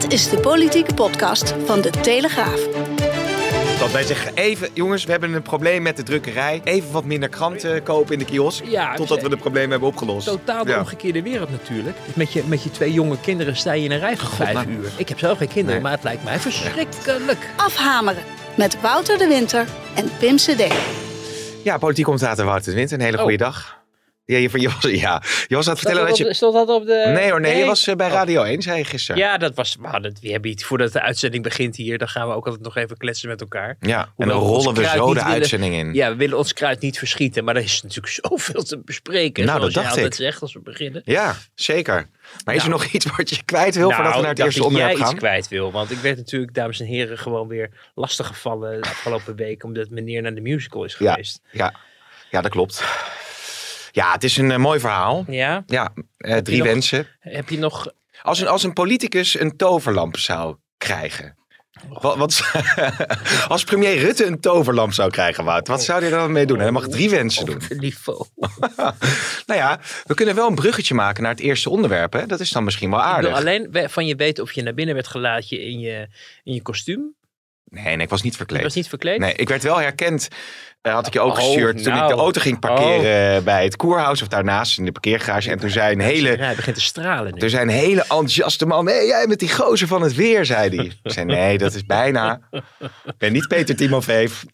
Dit is de politieke podcast van De Telegraaf. Dat wij zeggen, even jongens, we hebben een probleem met de drukkerij. Even wat minder kranten kopen in de kiosk. Ja, totdat we de problemen hebben opgelost. Totaal de Ja. omgekeerde wereld natuurlijk. Dus met, je, met je twee jonge kinderen sta je in een rij van vijf nou. uur. Ik heb zelf geen kinderen, Nee. maar het lijkt mij verschrikkelijk. Afhameren met Wouter de Winter en Pim CD. Ja, politiek commentator Wouter de Winter, een hele goede Oh. dag. Ja, je, je, was, ja, je was aan het vertellen dat je... Stond dat op de... Nee hoor, nee, je was eh, bij Oh. Radio 1, zei je gisteren. Ja, dat was. We, hadden, we hebben iets voordat de uitzending begint hier. Dan gaan we ook altijd nog even kletsen met elkaar. Ja, en dan rollen we zo de willen- uitzending in. Ja, we willen ons kruid niet verschieten. Maar er is natuurlijk zoveel te bespreken. Nou, dat dacht ik. zegt als we beginnen. Ja, zeker. Maar is er Nou. nog iets wat je kwijt wil voordat we naar het eerste dat onderwerp jij gaan? iets kwijt wil. Want ik werd natuurlijk, dames en heren, gewoon weer lastiggevallen de afgelopen week. Omdat meneer naar de musical is Ja. geweest. Ja, ja, dat klopt. Ja, het is een eh, mooi verhaal. Ja? Ja, eh, drie nog- wensen. Heb je nog... Als een, als een politicus een toverlamp zou krijgen. Wat, wat, als premier Rutte een toverlamp zou krijgen, Wout, wat zou hij dan mee doen? Hij mag drie wensen doen. Niveau. Nou ja, we kunnen wel een bruggetje maken naar het eerste onderwerp. Hè? Dat is dan misschien wel Ik aardig. alleen van je weten of je naar binnen werd gelaten in je, in je kostuum. Nee, nee, ik was niet verkleed. was niet verkleed? Nee, ik werd wel herkend. Eh, had ik je ook Oh, gestuurd toen ik nou. de auto ging parkeren bij het koerhuis of daarnaast in de parkeergarage. En toen zei een hele, Ja, hij begint te stralen nu. er zijn een hele enthousiaste man. Nee, jij met die gozer van het weer, zei hij. Ik zei, nee, dat is bijna. Ik ben niet Peter Timofeef.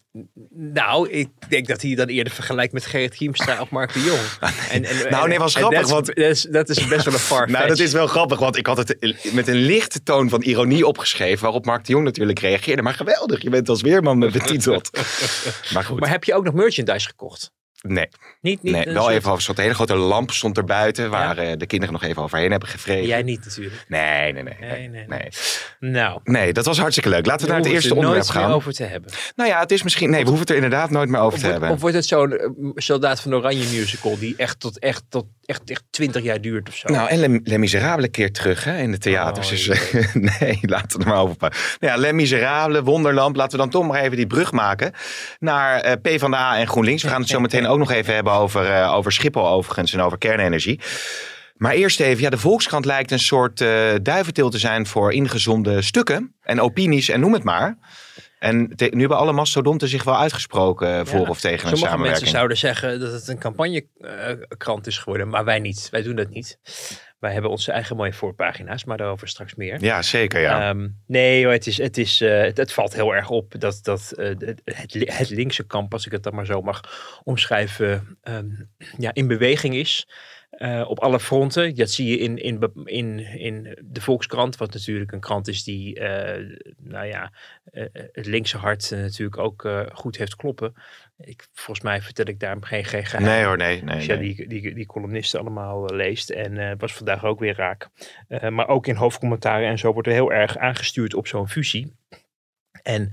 Nou, ik denk dat hij dan eerder vergelijkt met Gerrit Hiemstra of Mark de Jong. En, en, Nou, nee, was grappig, dat is- want- Dat is, dat is best wel een far Nou, dat is wel grappig, want ik had het met een lichte toon van ironie opgeschreven. Waarop Mark de Jong natuurlijk reageerde. Maar geweldig, je bent als weerman betiteld. Maar goed, Maar heb je ook nog merchandise gekocht? nee. Niet, niet nee wel soort- even over. Er stond een hele grote lamp stond er buiten. Waar eh, de kinderen nog even overheen hebben gevreden. Jij niet natuurlijk. Nee, nee, nee. Nee, Nee. Nou, Nee, dat was hartstikke leuk. Laten we naar het eerste we onderwerp nooit meer gaan. over te hebben. Nou ja, het is misschien... Nee, we hoeven het er inderdaad nooit meer over Of te wordt, hebben. of wordt het zo'n eh, Soldaat van Oranje musical die echt tot echt, tot echt, echt 20 jaar duurt of zo? Nou, en Les, Les Miserables keer terug hè, in de theaters. Oh, dus, nee, laten we er maar over praten. Nou ja, Les Miserables, Wonderlamp. Laten we dan toch maar even die brug maken naar eh PvdA en GroenLinks. We gaan het zo meteen ook nog even hebben over, eh, over Schiphol overigens en over kernenergie. Maar eerst even, ja, de Volkskrant lijkt een soort eh duiventil te zijn voor ingezonde stukken en opinies en noem het maar. En te- nu hebben alle mastodonten zich wel uitgesproken eh, voor Ja, of tegen een Sommige samenwerking. mensen zouden zeggen dat het een campagnekrant is geworden, maar wij niet. Wij doen dat niet. Wij hebben onze eigen mooie voorpagina's, maar daarover straks meer. Ja, zeker ja. Ehm, nee, het, is, het, is, eh, het, het valt heel erg op dat, dat eh, het, het, li- het linkse kamp, als ik het dan maar zo mag omschrijven, ehm, ja, in beweging is. eh, op alle fronten. Dat zie je in, in, in, in de Volkskrant, wat natuurlijk een krant is die, nou ja, het linkse hart natuurlijk ook goed heeft kloppen. Ik, volgens mij vertel ik daar geen, geen geheim. nee hoor, nee. nee, je nee. die, die, die columnisten allemaal eh, leest. En het was vandaag ook weer raak. Eh, maar ook in hoofdcommentaren en zo wordt er heel erg aangestuurd op zo'n fusie. En,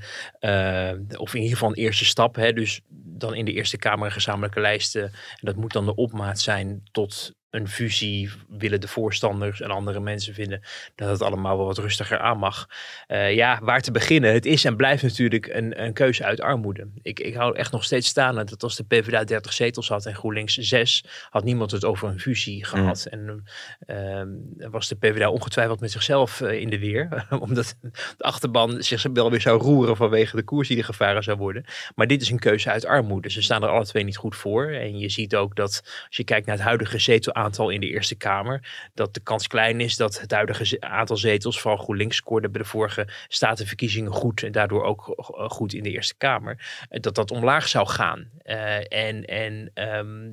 of in ieder geval een eerste stap. Hè, dus dan in de Eerste Kamer gezamenlijke lijst. eh, en dat moet dan de opmaat zijn tot een fusie. Willen de voorstanders en andere mensen vinden dat het allemaal wel wat rustiger aan mag. Eh, ja, waar te beginnen? Het is en blijft natuurlijk een, een keuze uit armoede. Ik, ik hou echt nog steeds staan dat als de PvdA 30 zetels had en GroenLinks 6, had niemand het over een fusie gehad. En ehm, was de PvdA ongetwijfeld met zichzelf eh, in de weer. omdat de achterban zich wel weer zou roeren vanwege de koers die er gevaren zou worden. Maar dit is een keuze uit armoede. Ze staan er alle twee niet goed voor. En je ziet ook dat als je kijkt naar het huidige zetelaantal in de Eerste Kamer, dat de kans klein is dat het huidige aantal zetels, vooral GroenLinks scoorde bij de vorige statenverkiezingen goed en daardoor ook go- goed in de Eerste Kamer, eh, dat dat omlaag zou gaan. Eh, en en ehm,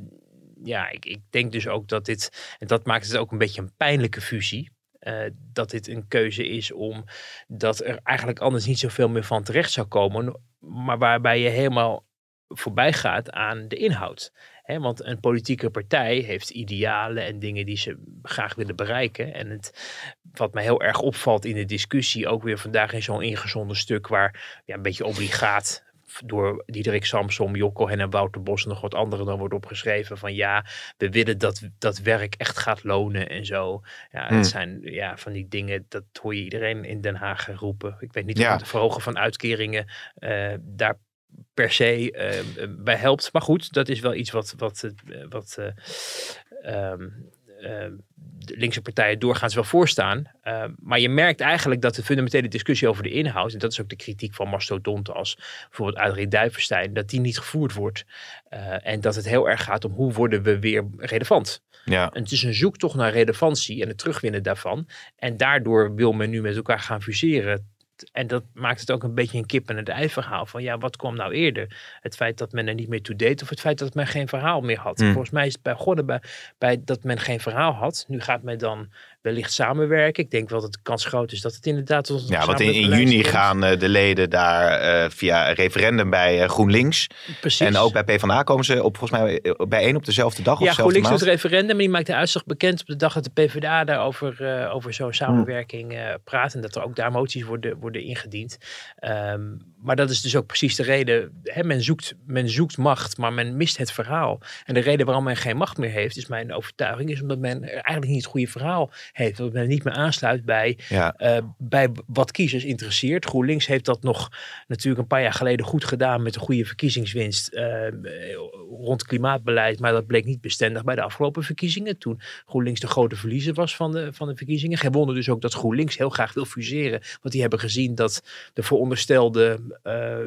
ja, ik, ik denk dus ook dat dit, en dat maakt het ook een beetje een pijnlijke fusie. eh, dat dit een keuze is om dat er eigenlijk anders niet zoveel meer van terecht zou komen, maar waarbij je helemaal voorbij gaat aan de inhoud. Hè, want een politieke partij heeft idealen en dingen die ze graag willen bereiken. En het, wat mij heel erg opvalt in de discussie, ook weer vandaag in zo'n ingezonden stuk waar ja, een beetje obligaat door Diederik Samsom, Jokko en Wouter Bos en nog wat anderen dan wordt opgeschreven van ja, we willen dat dat werk echt gaat lonen en zo. Ja, Hmm. het zijn ja, van die dingen, dat hoor je iedereen in Den Haag roepen. Ik weet niet Ja. of het verhogen van uitkeringen eh, daar per se eh, bij helpt. Maar goed, dat is wel iets wat, wat, eh, wat eh, ehm, ehm, de linkse partijen doorgaans wel voorstaan. Maar je merkt eigenlijk dat de fundamentele discussie over de inhoud, en dat is ook de kritiek van mastodonten als bijvoorbeeld Adrie Duivenstein, dat die niet gevoerd wordt. En dat het heel erg gaat om hoe worden we weer relevant. Ja. En het is een zoektocht naar relevantie en het terugwinnen daarvan. En daardoor wil men nu met elkaar gaan fuseren. En dat maakt het ook een beetje een kip en het ei verhaal. Van ja, wat kwam nou eerder? Het feit dat men er niet meer toe deed of het feit dat men geen verhaal meer had? Hmm. Volgens mij is het bij Godden bij, bij dat men geen verhaal had. Nu gaat men dan wellicht samenwerken. Ik denk wel dat de kans groot is dat het inderdaad tot Ja, want in, juni gaan eh, de leden daar eh, via referendum bij eh, GroenLinks. Precies. En ook bij PvdA komen ze op, volgens mij bijeen op dezelfde dag Ja, GroenLinks doet maand. referendum en die maakt de uitslag bekend op de dag dat de PvdA daarover over zo'n samenwerking uh, praat. En dat er ook daar moties worden, worden ingediend. Um, maar dat is dus ook precies de reden. Hè, men, zoekt, men zoekt macht, maar men mist het verhaal. En de reden waarom men geen macht meer heeft, is mijn overtuiging, is omdat men eigenlijk niet het goede verhaal heeft. Dat men niet meer aansluit bij, ja. uh, bij wat kiezers interesseert. GroenLinks heeft dat nog natuurlijk een paar jaar geleden goed gedaan met een goede verkiezingswinst uh, rond klimaatbeleid. Maar dat bleek niet bestendig bij de afgelopen verkiezingen. Toen GroenLinks de grote verliezer was van de, van de verkiezingen. Geen wonder dus ook dat GroenLinks heel graag wil fuseren. Want die hebben gezien dat de veronderstelde,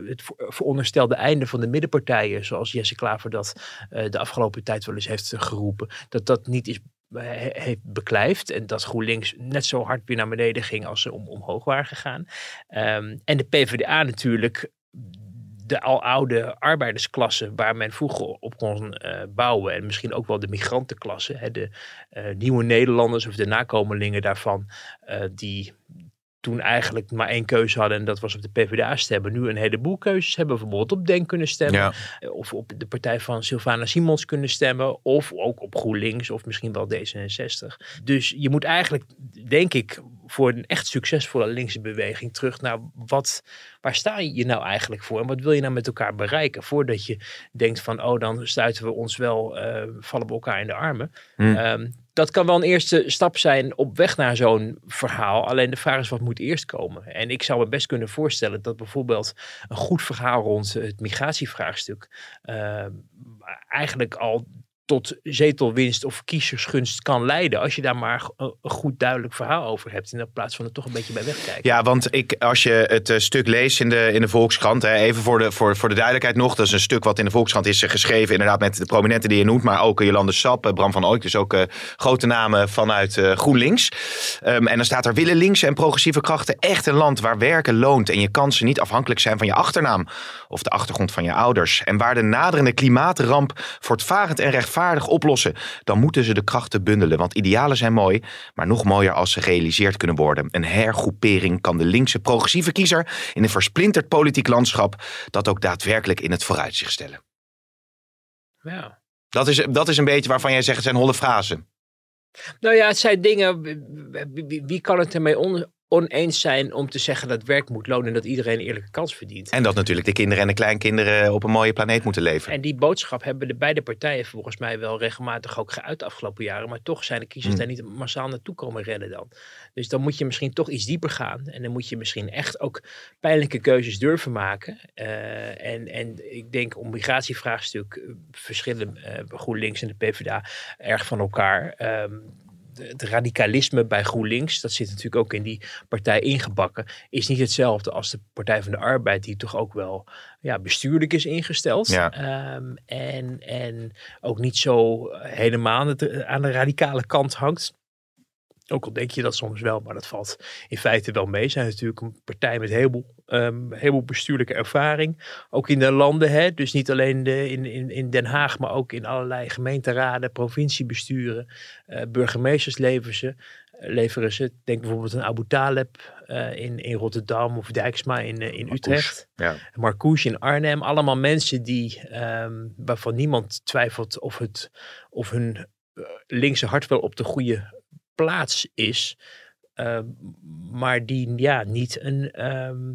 het veronderstelde einde van de middenpartijen, zoals Jesse Klaver dat uh, de afgelopen tijd wel eens heeft geroepen, dat dat niet is heeft beklijft. En dat GroenLinks net zo hard weer naar beneden ging als ze om, omhoog waren gegaan. Um, en de PvdA natuurlijk de aloude arbeidersklasse waar men vroeger op kon bouwen. En misschien ook wel de migrantenklasse. Hè, de nieuwe Nederlanders of de nakomelingen daarvan. Die toen eigenlijk maar één keuze hadden en dat was op de PvdA stemmen. Nu een heleboel keuzes hebben. Bijvoorbeeld op DENK kunnen stemmen. Ja. Of op de partij van Sylvana Simons kunnen stemmen. Of ook op GroenLinks of misschien wel D66. Dus je moet eigenlijk, denk ik, voor een echt succesvolle linkse beweging terug naar wat, waar sta je nou eigenlijk voor? En wat wil je nou met elkaar bereiken? Voordat je denkt van, oh dan stuiten we ons wel, uh, vallen we elkaar in de armen. Hmm. Um, dat kan wel een eerste stap zijn op weg naar zo'n verhaal. Alleen de vraag is wat moet eerst komen. En ik zou me best kunnen voorstellen dat bijvoorbeeld een goed verhaal rond het migratievraagstuk uh, eigenlijk al tot zetelwinst of kiezersgunst kan leiden. Als je daar maar een goed duidelijk verhaal over hebt. In plaats van er toch een beetje bij wegkijken. Ja, want ik, als je het uh, stuk leest in de, in de Volkskrant. Hè, even voor de, voor, voor de duidelijkheid nog. Dat is een stuk wat in de Volkskrant is geschreven. Inderdaad met de prominenten die je noemt. Maar ook Jolande Sap, Bram van Ooyk. Dus ook grote namen vanuit GroenLinks. Um, en dan staat er willen linkse en progressieve krachten echt een land waar werken loont. En je kansen niet afhankelijk zijn van je achternaam. Of de achtergrond van je ouders. En waar de naderende klimaatramp voortvarend en rechtvaardig oplossen, dan moeten ze de krachten bundelen. Want idealen zijn mooi, maar nog mooier als ze gerealiseerd kunnen worden. Een hergroepering kan de linkse progressieve kiezer in een versplinterd politiek landschap dat ook daadwerkelijk in het vooruitzicht stellen. Ja. Dat is, dat is een beetje waarvan jij zegt het zijn holle frasen. Nou ja, het zijn dingen. Wie, wie kan het ermee oneens zijn om te zeggen dat werk moet lonen en dat iedereen een eerlijke kans verdient. En dat natuurlijk de kinderen en de kleinkinderen op een mooie planeet moeten leven. En die boodschap hebben de beide partijen volgens mij wel regelmatig ook geuit de afgelopen jaren. Maar toch zijn de kiezers hmm. daar niet massaal naartoe komen rennen dan. Dus dan moet je misschien toch iets dieper gaan. En dan moet je misschien echt ook pijnlijke keuzes durven maken. Uh, en, en ik denk om migratievraagstuk verschillen uh, GroenLinks en de PvdA erg van elkaar. Um, het radicalisme bij GroenLinks, dat zit natuurlijk ook in die partij ingebakken, is niet hetzelfde als de Partij van de Arbeid, die toch ook wel ja, bestuurlijk is ingesteld. Ja. Um, en, en ook niet zo helemaal aan de, aan de radicale kant hangt. Ook al denk je dat soms wel, maar dat valt in feite wel mee. Ze zijn natuurlijk een partij met heel um, heel veel bestuurlijke ervaring. Ook in de landen, hè? dus niet alleen de, in, in, in Den Haag, maar ook in allerlei gemeenteraden, provinciebesturen, uh, burgemeesters ze. leveren ze. Denk bijvoorbeeld aan Abu Taleb in, in Rotterdam of Dijksma in, in Utrecht. Ja. Marcouche in Arnhem. Allemaal mensen die, ehm, waarvan niemand twijfelt of, het, of hun linkse hart wel op de goede plaats is. Ehm, maar die ja, niet een, ehm,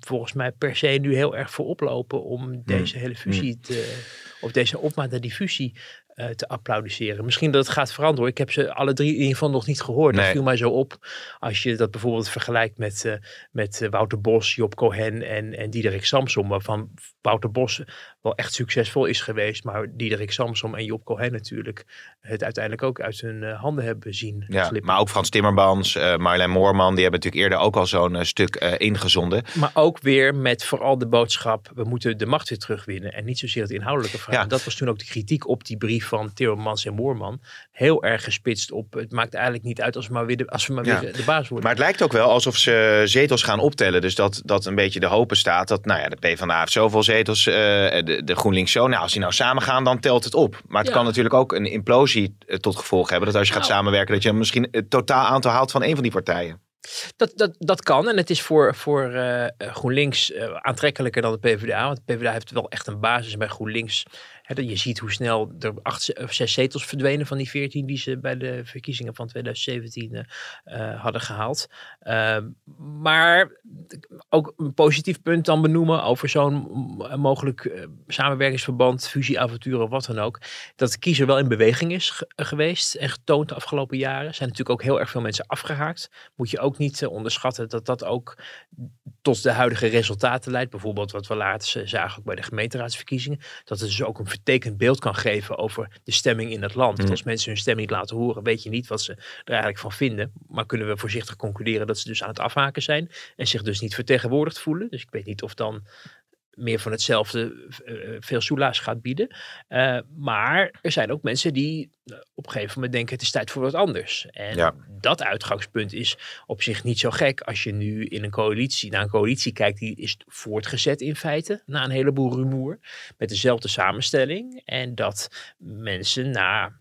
volgens mij per se nu heel erg voor oplopen om Hmm. deze hele fusie te, of deze opmaat naar die fusie eh, te applaudisseren. Misschien dat het gaat veranderen. Ik heb ze alle drie in ieder geval nog niet gehoord. Dat viel mij zo op. Als je dat bijvoorbeeld vergelijkt met, eh, met eh, Wouter Bos, Job Cohen en, en Diederik Samsom. Waarvan Wouter Bos wel echt succesvol is geweest. Maar Diederik Samsom en Job Cohen natuurlijk het uiteindelijk ook uit hun handen hebben zien Ja, maar ook Frans Timmermans, Marjolein Moorman, die hebben natuurlijk eerder ook al zo'n stuk ingezonden. Maar ook weer met vooral de boodschap, we moeten de macht weer terugwinnen. En niet zozeer het inhoudelijke verhaal. Ja. Dat was toen ook de kritiek op die brief van Timmermans en Moorman. Heel erg gespitst op, het maakt eigenlijk niet uit als we maar weer de, als we maar Ja. weer de baas worden. Maar het lijkt ook wel alsof ze zetels gaan optellen. Dus dat, dat een beetje de hopen staat dat nou ja, de PvdA heeft zoveel zetels, eh, de, de GroenLinks zo. Nou, als die nou samen gaan, dan telt het op. Maar het Ja. kan natuurlijk ook een implosie eh, tot gevolg hebben. Dat als je gaat Nou. samenwerken, dat je misschien het totaal aantal haalt van een van die partijen. Dat, dat, dat kan en het is voor, voor eh, GroenLinks aantrekkelijker dan de PvdA. Want de PvdA heeft wel echt een basis bij GroenLinks. Dat je ziet hoe snel er acht of zes zetels verdwenen van die veertien die ze bij de verkiezingen van 2017 eh, eh, hadden gehaald. Ehm, maar ook een positief punt dan benoemen over zo'n m- mogelijk eh, samenwerkingsverband, fusieavonturen, wat dan ook. Dat de kiezer wel in beweging is ge- geweest en getoond de afgelopen jaren. Zijn natuurlijk ook heel erg veel mensen afgehaakt. Moet je ook niet eh, onderschatten dat dat ook tot de huidige resultaten leidt. Bijvoorbeeld wat we laatst eh, zagen ook bij de gemeenteraadsverkiezingen. Dat het dus ook een vertekend beeld kan geven over de stemming in het land. Mhm. als mensen hun stem niet laten horen, weet je niet wat ze er eigenlijk van vinden. Maar kunnen we voorzichtig concluderen dat ze dus aan het afhaken zijn. En zich dus niet vertegenwoordigd voelen. Dus ik weet niet of dan meer van hetzelfde eh, veel soelaas gaat bieden. Eh, maar er zijn ook mensen die eh, op een gegeven moment denken het is tijd voor wat anders. En Ja. dat uitgangspunt is op zich niet zo gek als je nu in een coalitie, naar een coalitie kijkt die is voortgezet in feite na een heleboel rumoer met dezelfde samenstelling. En dat mensen na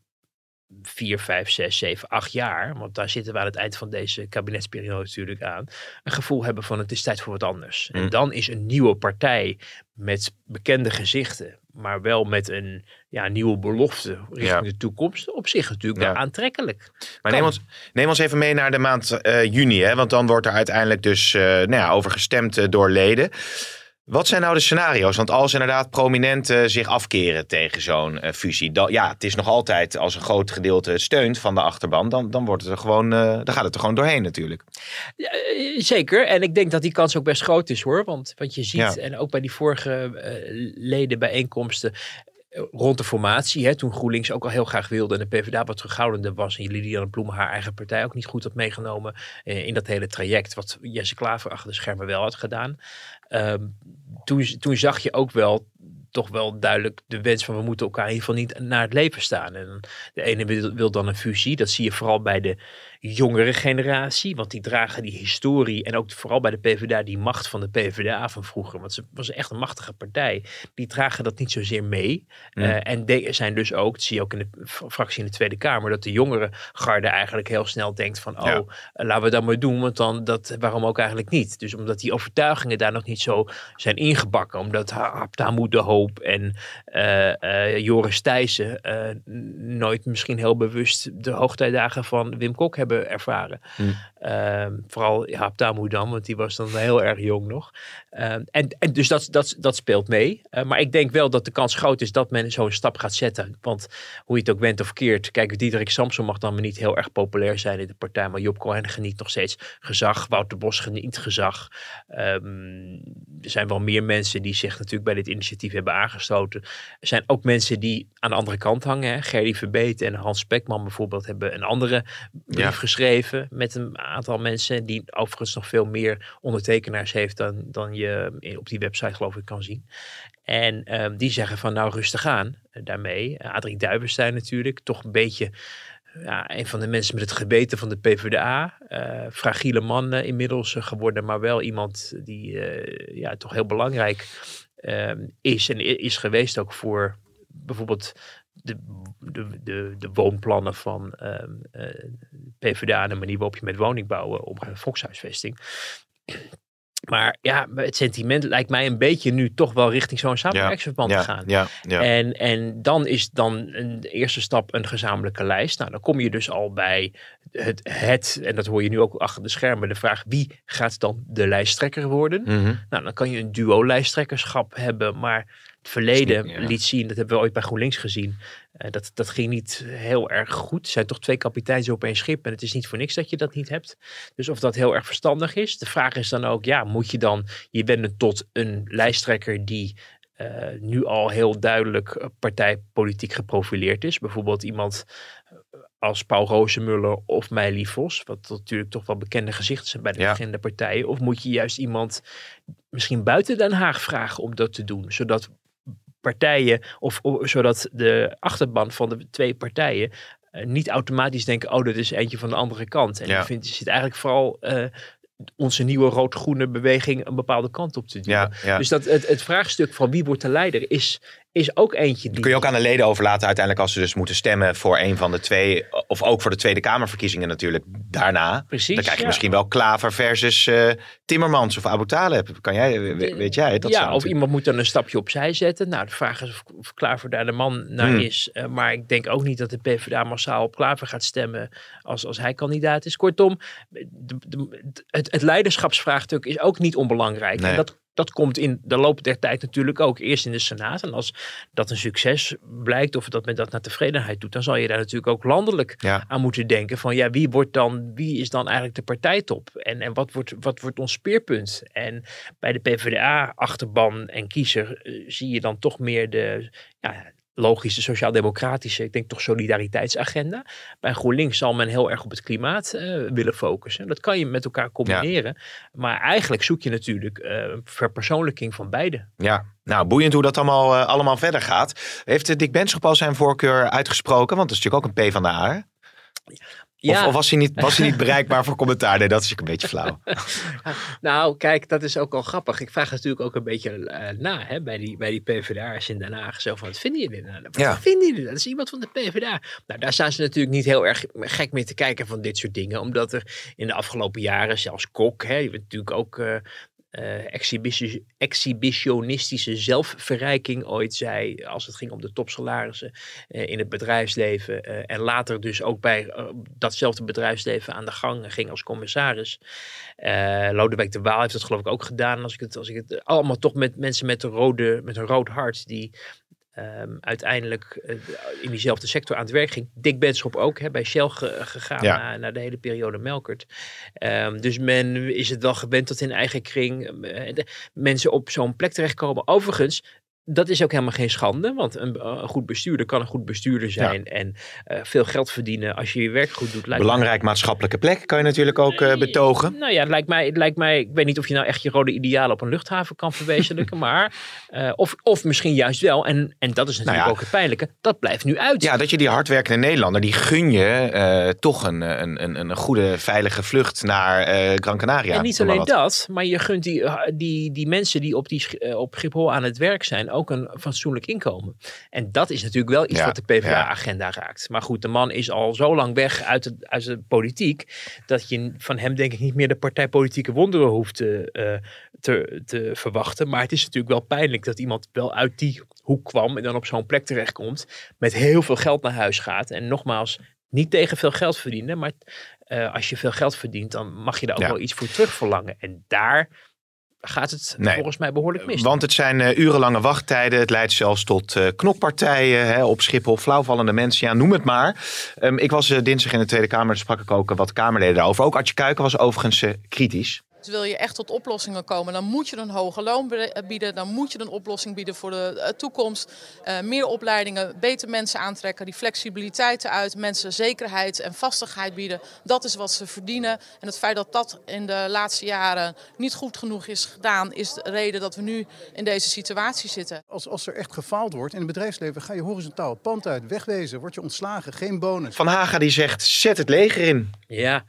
vier, vijf, zes, zeven, acht jaar, want daar zitten we aan het eind van deze kabinetsperiode natuurlijk aan, een gevoel hebben van het is tijd voor wat anders. En Mm. dan is een nieuwe partij met bekende gezichten, maar wel met een ja, nieuwe belofte richting Ja. de toekomst, op zich natuurlijk Ja. wel aantrekkelijk. Maar Kan. neem ons, neem ons even mee naar de maand eh, juni. Hè? Want dan wordt er uiteindelijk dus eh, nou ja, over gestemd eh, door leden. Wat zijn nou de scenario's? Want als inderdaad prominenten zich afkeren tegen zo'n eh, fusie. Dan, ja, het is nog altijd als een groot gedeelte steunt van de achterban. Dan, dan, wordt het er gewoon, eh, dan gaat het er gewoon doorheen natuurlijk. Ja, eh, zeker. En ik denk dat die kans ook best groot is hoor. Want wat je ziet, Ja. en ook bij die vorige eh, ledenbijeenkomsten rond de formatie, hè, toen GroenLinks ook al heel graag wilde en de PvdA wat terughoudender was en Liliane Bloemen haar eigen partij ook niet goed had meegenomen eh, in dat hele traject, wat Jesse Klaver achter de schermen wel had gedaan. Ehm, toen, toen zag je ook wel toch wel duidelijk de wens van we moeten elkaar in ieder geval niet naar het leven staan. En de ene wil, wil dan een fusie. Dat zie je vooral bij de jongere generatie. Want die dragen die historie. En ook vooral bij de PvdA die macht van de PvdA van vroeger. Want ze was echt een machtige partij. Die dragen dat niet zozeer mee. Eh, en de, zijn dus ook, dat zie je ook in de fractie in de Tweede Kamer. Dat de jongere garde eigenlijk heel snel denkt van... Oh, Ja. laten we dat maar doen. Want dan, dat, waarom ook eigenlijk niet? Dus omdat die overtuigingen daar nog niet zo zijn ingebakken. Omdat Haptamu de Hoop en eh, eh, Joris Thijssen nooit misschien heel bewust de hoogtijdagen van Wim Kok hebben ervaren. Hmm. Ehm, vooral Haptamu dan, want die was dan heel erg jong nog. Ehm, en, en dus dat, dat, dat speelt mee. Eh, maar ik denk wel dat de kans groot is dat men zo'n stap gaat zetten. Want hoe je het ook bent of keert. Kijk, Diederik Samson mag dan maar niet heel erg populair zijn in de partij. Maar Job Cohen geniet nog steeds gezag. Wouter Bos geniet gezag. Ehm, er zijn wel meer mensen die zich natuurlijk bij dit initiatief hebben aangesloten. Er zijn ook mensen die aan de andere kant hangen. Hè. Gerdy Verbeet en Hans Spekman bijvoorbeeld hebben een andere brief Ja. geschreven. Met een aantal mensen die overigens nog veel meer ondertekenaars heeft dan, dan je in- op die website geloof ik kan zien. En ehm, die zeggen van nou rustig aan eh, daarmee. Uh, Adrie Duivenstein natuurlijk, toch een beetje ja, een van de mensen met het gebeten van de PvdA. eh fragiele man eh, inmiddels eh, geworden, maar wel iemand die eh, ja, toch heel belangrijk ehm, is en is geweest ook voor bijvoorbeeld de, de, de, de woonplannen van ehm, eh, PvdA en de manier waarop je met woningbouwen omgaat, volkshuisvesting. Maar ja, het sentiment lijkt mij een beetje nu toch wel richting zo'n samenwerkingsverband ja, te gaan. Ja, ja. En, en dan is dan een eerste stap een gezamenlijke lijst. Nou, dan kom je dus al bij het, het, en dat hoor je nu ook achter de schermen, de vraag wie gaat dan de lijsttrekker worden? Mhm. Nou, dan kan je een duo-lijsttrekkerschap hebben, maar verleden niet- ja. liet zien, dat hebben we ooit bij GroenLinks gezien, eh, dat, dat ging niet heel erg goed. Er zijn toch twee kapiteins op één schip en het is niet voor niks dat je dat niet hebt. Dus of dat heel erg verstandig is. De vraag is dan ook, ja, moet je dan je wenden tot een lijsttrekker die eh, nu al heel duidelijk eh, partijpolitiek geprofileerd is. Bijvoorbeeld iemand als Paul Rozemuller of Meili Vos, wat natuurlijk toch wel bekende gezichten zijn bij de Ja. verschillende partijen. Of moet je juist iemand misschien buiten Den Haag vragen om dat te doen, zodat partijen of, of zodat de achterban van de twee partijen eh, niet automatisch denken, oh, dat is eentje van de andere kant. En Ja. ik vind, je zit eigenlijk vooral eh, onze nieuwe rood-groene beweging een bepaalde kant op te duwen. Ja, ja. Dus dat, het, het vraagstuk van wie wordt de leider is, is ook eentje die... Kun je ook aan de leden overlaten uiteindelijk als ze dus moeten stemmen voor een van de twee. Of ook voor de Tweede Kamerverkiezingen natuurlijk daarna. Precies, Dan krijg je ja. misschien wel Klaver versus eh, Timmermans of Abu Taleb. Kan jij, we- weet jij? Dat ja, of natuurlijk- iemand moet dan een stapje opzij zetten. Nou, de vraag is of, of Klaver daar de man naar Hmm. is. Eh, maar ik denk ook niet dat de PvdA massaal op Klaver gaat stemmen als, als hij kandidaat is. Kortom, de, de- het, het leiderschapsvraagstuk is ook niet onbelangrijk. Nee. En dat, dat komt in de loop der tijd natuurlijk ook eerst in de Senaat. En als dat een succes blijkt of dat men dat naar tevredenheid doet, dan zal je daar natuurlijk ook landelijk Ja. aan moeten denken van ja, wie wordt dan, wie is dan eigenlijk de partijtop? En, en wat, wordt, wat wordt ons speerpunt? En bij de PvdA, achterban en kiezer eh, zie je dan toch meer de ja, logische sociaal-democratische, ik denk toch solidariteitsagenda. Bij GroenLinks zal men heel erg op het klimaat eh, willen focussen. Dat kan je met elkaar combineren. Maar eigenlijk zoek je natuurlijk een verpersoonlijking van beide. Ja, nou boeiend hoe dat allemaal, eh, allemaal verder gaat. Heeft Dick Benschop al zijn voorkeur uitgesproken? Want dat is natuurlijk ook een P van de A. Of, of was, hij niet, was hij niet bereikbaar voor commentaar? Nee, dat is een beetje flauw. Nou, kijk, dat is ook al grappig. Ik vraag natuurlijk ook een beetje eh, na hè, bij, die, bij die PvdA'ers in Den Haag. Zo van, wat vinden jullie nou? Wat Ja. vinden jullie? Dat is iemand van de PvdA. Nou, daar staan ze natuurlijk niet heel erg gek mee te kijken van dit soort dingen. Omdat er in de afgelopen jaren, zelfs Kok, hè, bent natuurlijk ook... eh, eh, exhibitionistische zelfverrijking ooit zei als het ging om de topsalarissen eh, in het bedrijfsleven eh, en later dus ook bij datzelfde bedrijfsleven aan de gang ging als commissaris. Lodewijk de Waal heeft dat geloof ik ook gedaan. Als ik het, als ik het allemaal toch met mensen met een, rode, met een rood hart die ehm, uiteindelijk eh, in diezelfde sector aan het werk ging. Dick Benschop ook, hè, bij Shell ge- gegaan Ja. na, na de hele periode Melkert. Ehm, dus men is het wel gewend dat in eigen kring eh, de- mensen op zo'n plek terechtkomen. Overigens, dat is ook helemaal geen schande, want een, een goed bestuurder kan een goed bestuurder zijn en eh, veel geld verdienen als je je werk goed doet. lijkt mij- Belangrijk maatschappelijke plek kan je natuurlijk ook eh, betogen. nou ja, het lijkt mij, het lijkt mij, ik weet niet of je nou echt je rode idealen op een luchthaven kan verwezenlijken, maar eh, of, of misschien juist wel, en, en dat is natuurlijk Nou ja. ook het pijnlijke, dat blijft nu uit. Ja, dat je die hardwerkende Nederlander, die gun je eh, toch een, een, een, een goede, veilige vlucht naar eh, Gran Canaria. en niet alleen dat, maar je gunt die, eh, die, die mensen die op, die, eh, op Schiphol aan het werk zijn ook een fatsoenlijk inkomen. En dat is natuurlijk wel iets Ja, wat de PvdA-agenda raakt. Maar goed, de man is al zo lang weg uit de, uit de politiek, dat je van hem denk ik niet meer de partijpolitieke wonderen hoeft te, eh, te, te verwachten. Maar het is natuurlijk wel pijnlijk dat iemand wel uit die hoek kwam en dan op zo'n plek terechtkomt, met heel veel geld naar huis gaat. En nogmaals, niet tegen veel geld verdienen, maar eh, als je veel geld verdient, dan mag je daar ook Ja. wel iets voor terug verlangen. En daar gaat het Nee. volgens mij behoorlijk mis. Want het zijn eh, urenlange wachttijden. Het leidt zelfs tot eh, knokpartijen hè, op Schiphol. Flauwvallende mensen, ja, noem het maar. Ehm, ik was eh, dinsdag in de Tweede Kamer. Daar sprak ik ook wat Kamerleden daarover. Ook Artje Kuiken was overigens kritisch. Dus wil je echt tot oplossingen komen, dan moet je een hoger loon be- bieden. Dan moet je een oplossing bieden voor de eh, toekomst. Eh, meer opleidingen, beter mensen aantrekken, die flexibiliteit eruit, mensen zekerheid en vastigheid bieden. Dat is wat ze verdienen. En het feit dat dat in de laatste jaren niet goed genoeg is gedaan, is de reden dat we nu in deze situatie zitten. Als, als er echt gefaald wordt in het bedrijfsleven, ga je horizontaal het pand uit, wegwezen, word je ontslagen, geen bonus. Van Haga die zegt, zet het leger in. Ja,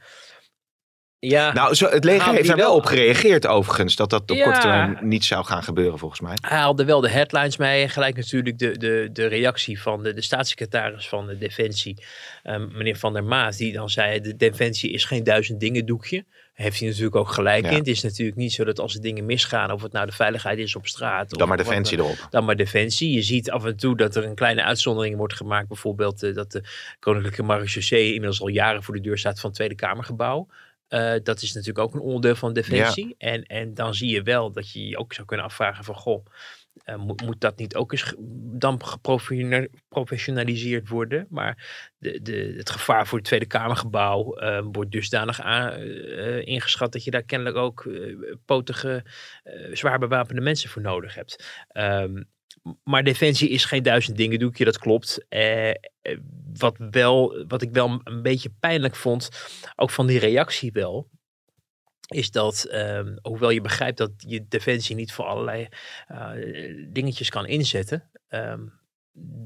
Ja, Nou, zo, het leger heeft daar wel op gereageerd overigens. Dat dat op Ja. korte termijn niet zou gaan gebeuren volgens mij. hij haalde wel de headlines mee. En gelijk natuurlijk de, de, de reactie van de, de staatssecretaris van de Defensie, ehm, meneer Van der Maas, die dan zei: de Defensie is geen duizend dingen doekje. Heeft hij natuurlijk ook gelijk Ja. in. Het is natuurlijk niet zo dat als er dingen misgaan, of het nou de veiligheid is op straat. Dan of maar defensie erop. dan maar defensie. Je ziet af en toe dat er een kleine uitzondering wordt gemaakt. Bijvoorbeeld eh, dat de Koninklijke Marechaussee inmiddels al jaren voor de deur staat van het Tweede Kamergebouw. Eh, dat is natuurlijk ook een onderdeel van defensie. En, en dan zie je wel dat je je ook zou kunnen afvragen van goh. eh, moet, moet dat niet ook eens dan geprofessionaliseerd worden? Maar de, de, het gevaar voor het Tweede Kamergebouw eh, wordt dusdanig aan, ingeschat dat je daar kennelijk ook potige, zwaar bewapende mensen voor nodig hebt. Ehm, maar defensie is geen duizend dingen doekje, dat klopt. Eh, eh, wat, wel, wat ik wel een beetje pijnlijk vond, ook van die reactie wel, is dat, ehm, hoewel je begrijpt dat je defensie niet voor allerlei eh, dingetjes kan inzetten, ehm,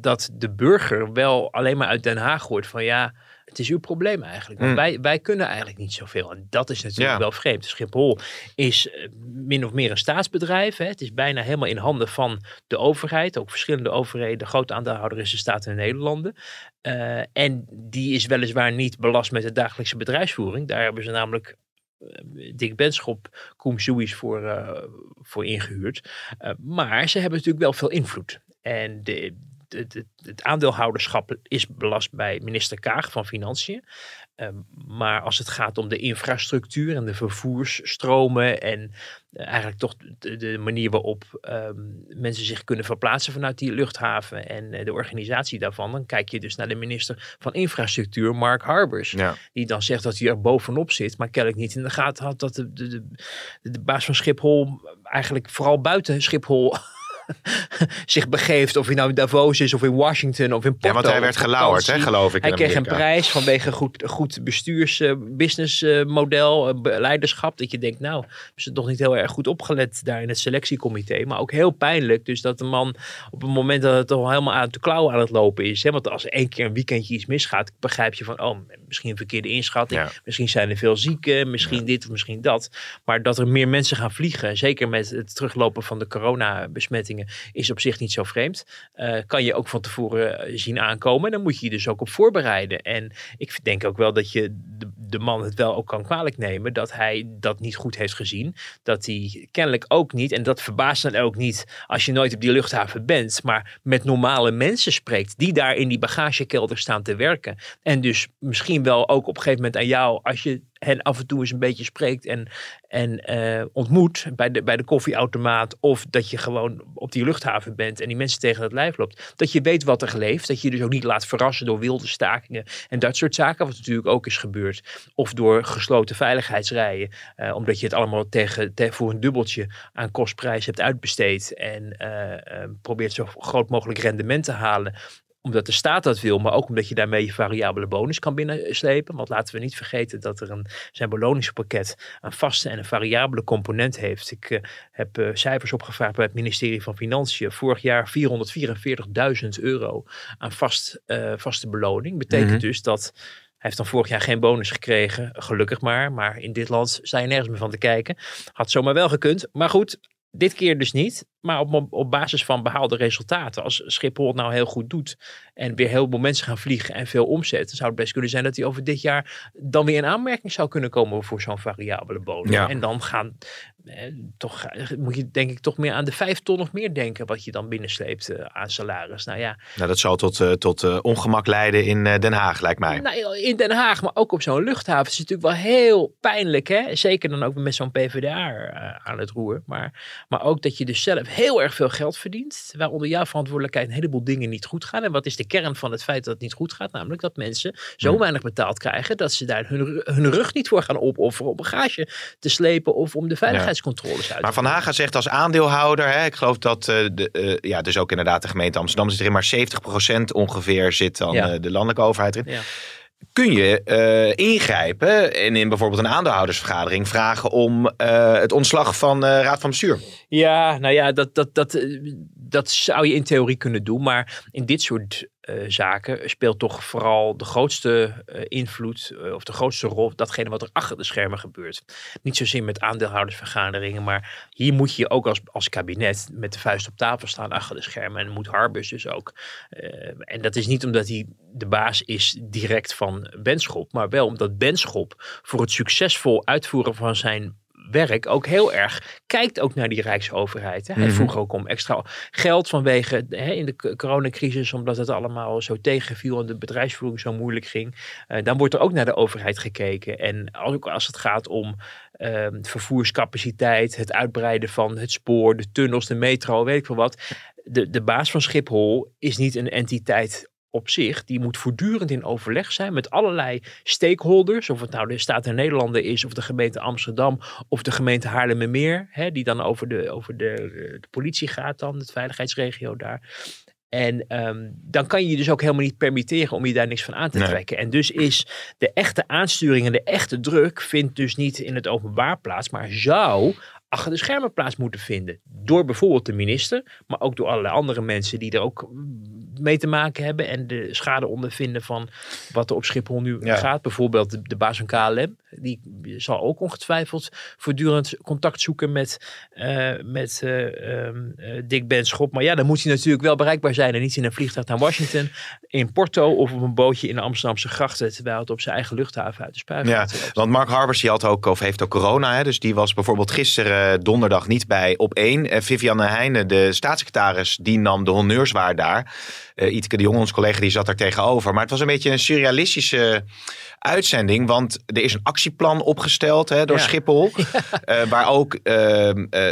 dat de burger wel alleen maar uit Den Haag hoort van ja, het is uw probleem eigenlijk. Want Hmm. wij, wij kunnen eigenlijk niet zoveel. En dat is natuurlijk Ja. wel vreemd. Schiphol is eh, min of meer een staatsbedrijf. Hè. Het is bijna helemaal in handen van de overheid. Ook verschillende overheden. De grote aandeelhouder is de Staten en Nederlanden. Eh, en die is weliswaar niet belast met de dagelijkse bedrijfsvoering. Daar hebben ze namelijk eh, Dick Benschop, Koem Suïs voor, voor ingehuurd. Eh, maar ze hebben natuurlijk wel veel invloed. En de, de, de- het aandeelhouderschap is belast bij minister Kaag van Financiën. Eh, maar als het gaat om de infrastructuur en de vervoersstromen en eh, eigenlijk toch de, de manier waarop ehm, mensen zich kunnen verplaatsen vanuit die luchthaven en eh, de organisatie daarvan, dan kijk je dus naar de minister van Infrastructuur, Mark Harbers Ja. die dan zegt dat hij er bovenop zit, maar kennelijk niet in de gaten had dat de, de, de, de baas van Schiphol eigenlijk vooral buiten Schiphol zich begeeft. Of hij nou in Davos is of in Washington of in Porto. Ja, want hij werd gelauwerd, hè, geloof ik. Hij kreeg een prijs vanwege goed, goed bestuurs, eh, businessmodel, eh, be- leiderschap. Dat je denkt, nou, hebben ze toch niet heel erg goed opgelet daar in het selectiecomité. Maar ook heel pijnlijk. Dus dat de man op het moment dat het al helemaal aan de klauwen aan het lopen is. Hè, want als één keer een weekendje iets misgaat, begrijp je van, oh, misschien een verkeerde inschatting. Ja. Misschien zijn er veel zieken, misschien dit of misschien dat. Maar dat er meer mensen gaan vliegen, zeker met het teruglopen van de is op zich niet zo vreemd. Eh, kan je ook van tevoren eh, zien aankomen. En dan moet je je dus ook op voorbereiden. En ik denk ook wel dat je de, de man het wel ook kan kwalijk nemen dat hij dat niet goed heeft gezien. Dat hij kennelijk ook niet, en dat verbaast dan ook niet als je nooit op die luchthaven bent, maar met normale mensen spreekt die daar in die bagagekelder staan te werken. En dus misschien wel ook op een gegeven moment aan jou, als je hen af en toe eens een beetje spreekt en, en eh, ontmoet bij de, bij de koffieautomaat. Of dat je gewoon op die luchthaven bent en die mensen tegen het lijf loopt. Dat je weet wat er leeft. Dat je je dus ook niet laat verrassen door wilde stakingen en dat soort zaken. Wat natuurlijk ook is gebeurd. Of door gesloten veiligheidsrijen. eh, omdat je het allemaal tegen, te- voor een dubbeltje aan kostprijs hebt uitbesteed. En eh, probeert zo groot mogelijk rendement te halen omdat de staat dat wil, maar ook omdat je daarmee je variabele bonus kan binnenslepen. Want laten we niet vergeten dat er een, zijn beloningspakket een vaste en een variabele component heeft. Ik eh, heb eh, cijfers opgevraagd bij het ministerie van Financiën. Vorig jaar 444.000 euro aan vast, eh, vaste beloning. Betekent Mhm. dus dat hij heeft dan vorig jaar geen bonus gekregen, gelukkig maar. Maar in dit land sta je nergens meer van te kijken. Had zomaar wel gekund. Maar goed, dit keer dus niet. Maar op, op basis van behaalde resultaten. Als Schiphol het nou heel goed doet. En weer heel veel mensen gaan vliegen en veel omzet. Dan zou het best kunnen zijn dat hij over dit jaar dan weer in aanmerking zou kunnen komen voor zo'n variabele. Ja. En dan gaan, eh, toch, eh, moet je denk ik toch meer aan de vijf ton of meer denken. Wat je dan binnensleept eh, aan salaris. Nou ja, Nou, dat zal tot, eh, tot ongemak leiden in Den Haag, lijkt mij. nou, in Den Haag, maar ook op zo'n luchthaven is het natuurlijk wel heel pijnlijk. Hè? Zeker dan ook met zo'n PvdA aan het roer. Maar, maar ook dat je dus zelf heel erg veel geld verdient. Terwijl onder jouw verantwoordelijkheid een heleboel dingen niet goed gaan. En wat is de kern van het feit dat het niet goed gaat? Namelijk dat mensen zo Hmm. weinig betaald krijgen dat ze daar hun, hun rug niet voor gaan opofferen om bagage te slepen of om de uit Maar Van Haga zegt als aandeelhouder, hè, ik geloof dat eh, de, eh, ja, dus ook inderdaad de gemeente Amsterdam zit erin, maar 70% ongeveer zit dan Ja. eh, de landelijke overheid erin. Ja. Kun je ingrijpen en in bijvoorbeeld een aandeelhoudersvergadering vragen om het ontslag van raad van bestuur? Ja, nou ja, dat, dat, dat, dat zou je in theorie kunnen doen. Maar in dit soort eh, zaken speelt toch vooral de grootste uh, invloed uh, of de grootste rol datgene wat er achter de schermen gebeurt. Niet zozeer met aandeelhoudersvergaderingen, maar hier moet je ook als, als kabinet met de vuist op tafel staan achter de schermen en moet Harbus dus ook. en dat is niet omdat hij de baas is direct van Benschop, maar wel omdat Benschop voor het succesvol uitvoeren van zijn werk ook heel erg kijkt ook naar die Rijksoverheid. Hè. Hij mhm. vroeg ook om extra geld vanwege hè, in de coronacrisis, omdat het allemaal zo tegenviel en de bedrijfsvoering zo moeilijk ging. Uh, dan wordt er ook naar de overheid gekeken. En ook als het gaat om uh, vervoerscapaciteit, het uitbreiden van het spoor, de tunnels, de metro, weet ik veel wat. De, de baas van Schiphol is niet een entiteit op zich, die moet voortdurend in overleg zijn met allerlei stakeholders. Of het nou de Staat der Nederlanden is, of de gemeente Amsterdam, of de gemeente Haarlemmermeer. Hè, die dan over, de, over de, de politie gaat dan, de veiligheidsregio daar. En ehm, dan kan je je dus ook helemaal niet permitteren om je daar niks van aan te trekken. En dus is de echte aansturing en de echte druk vindt dus niet in het openbaar plaats, maar zou achter de schermen plaats moeten vinden. Door bijvoorbeeld de minister, maar ook door allerlei andere mensen die er ook mee te maken hebben en de schade ondervinden van wat er op Schiphol nu gaat. Bijvoorbeeld de, de, baas van KLM, die zal ook ongetwijfeld voortdurend contact zoeken met, uh, met uh, Dick Benschop. Maar ja, dan moet hij natuurlijk wel bereikbaar zijn en niet in een vliegtuig naar Washington, in Porto of op een bootje in de Amsterdamse grachten, terwijl het op zijn eigen luchthaven uit de spuit Ja, want Mark Harbers die had ook, of heeft ook corona, hè, dus die was bijvoorbeeld gisteren donderdag niet bij op één. Vivianne Heijnen, de staatssecretaris, die nam de honneurs waar daar. Uh, de Jong, ons collega, die zat daar tegenover. Maar het was een beetje een surrealistische uitzending. Want er is een actieplan opgesteld hè, door Schiphol. Uh, waar ook uh, uh,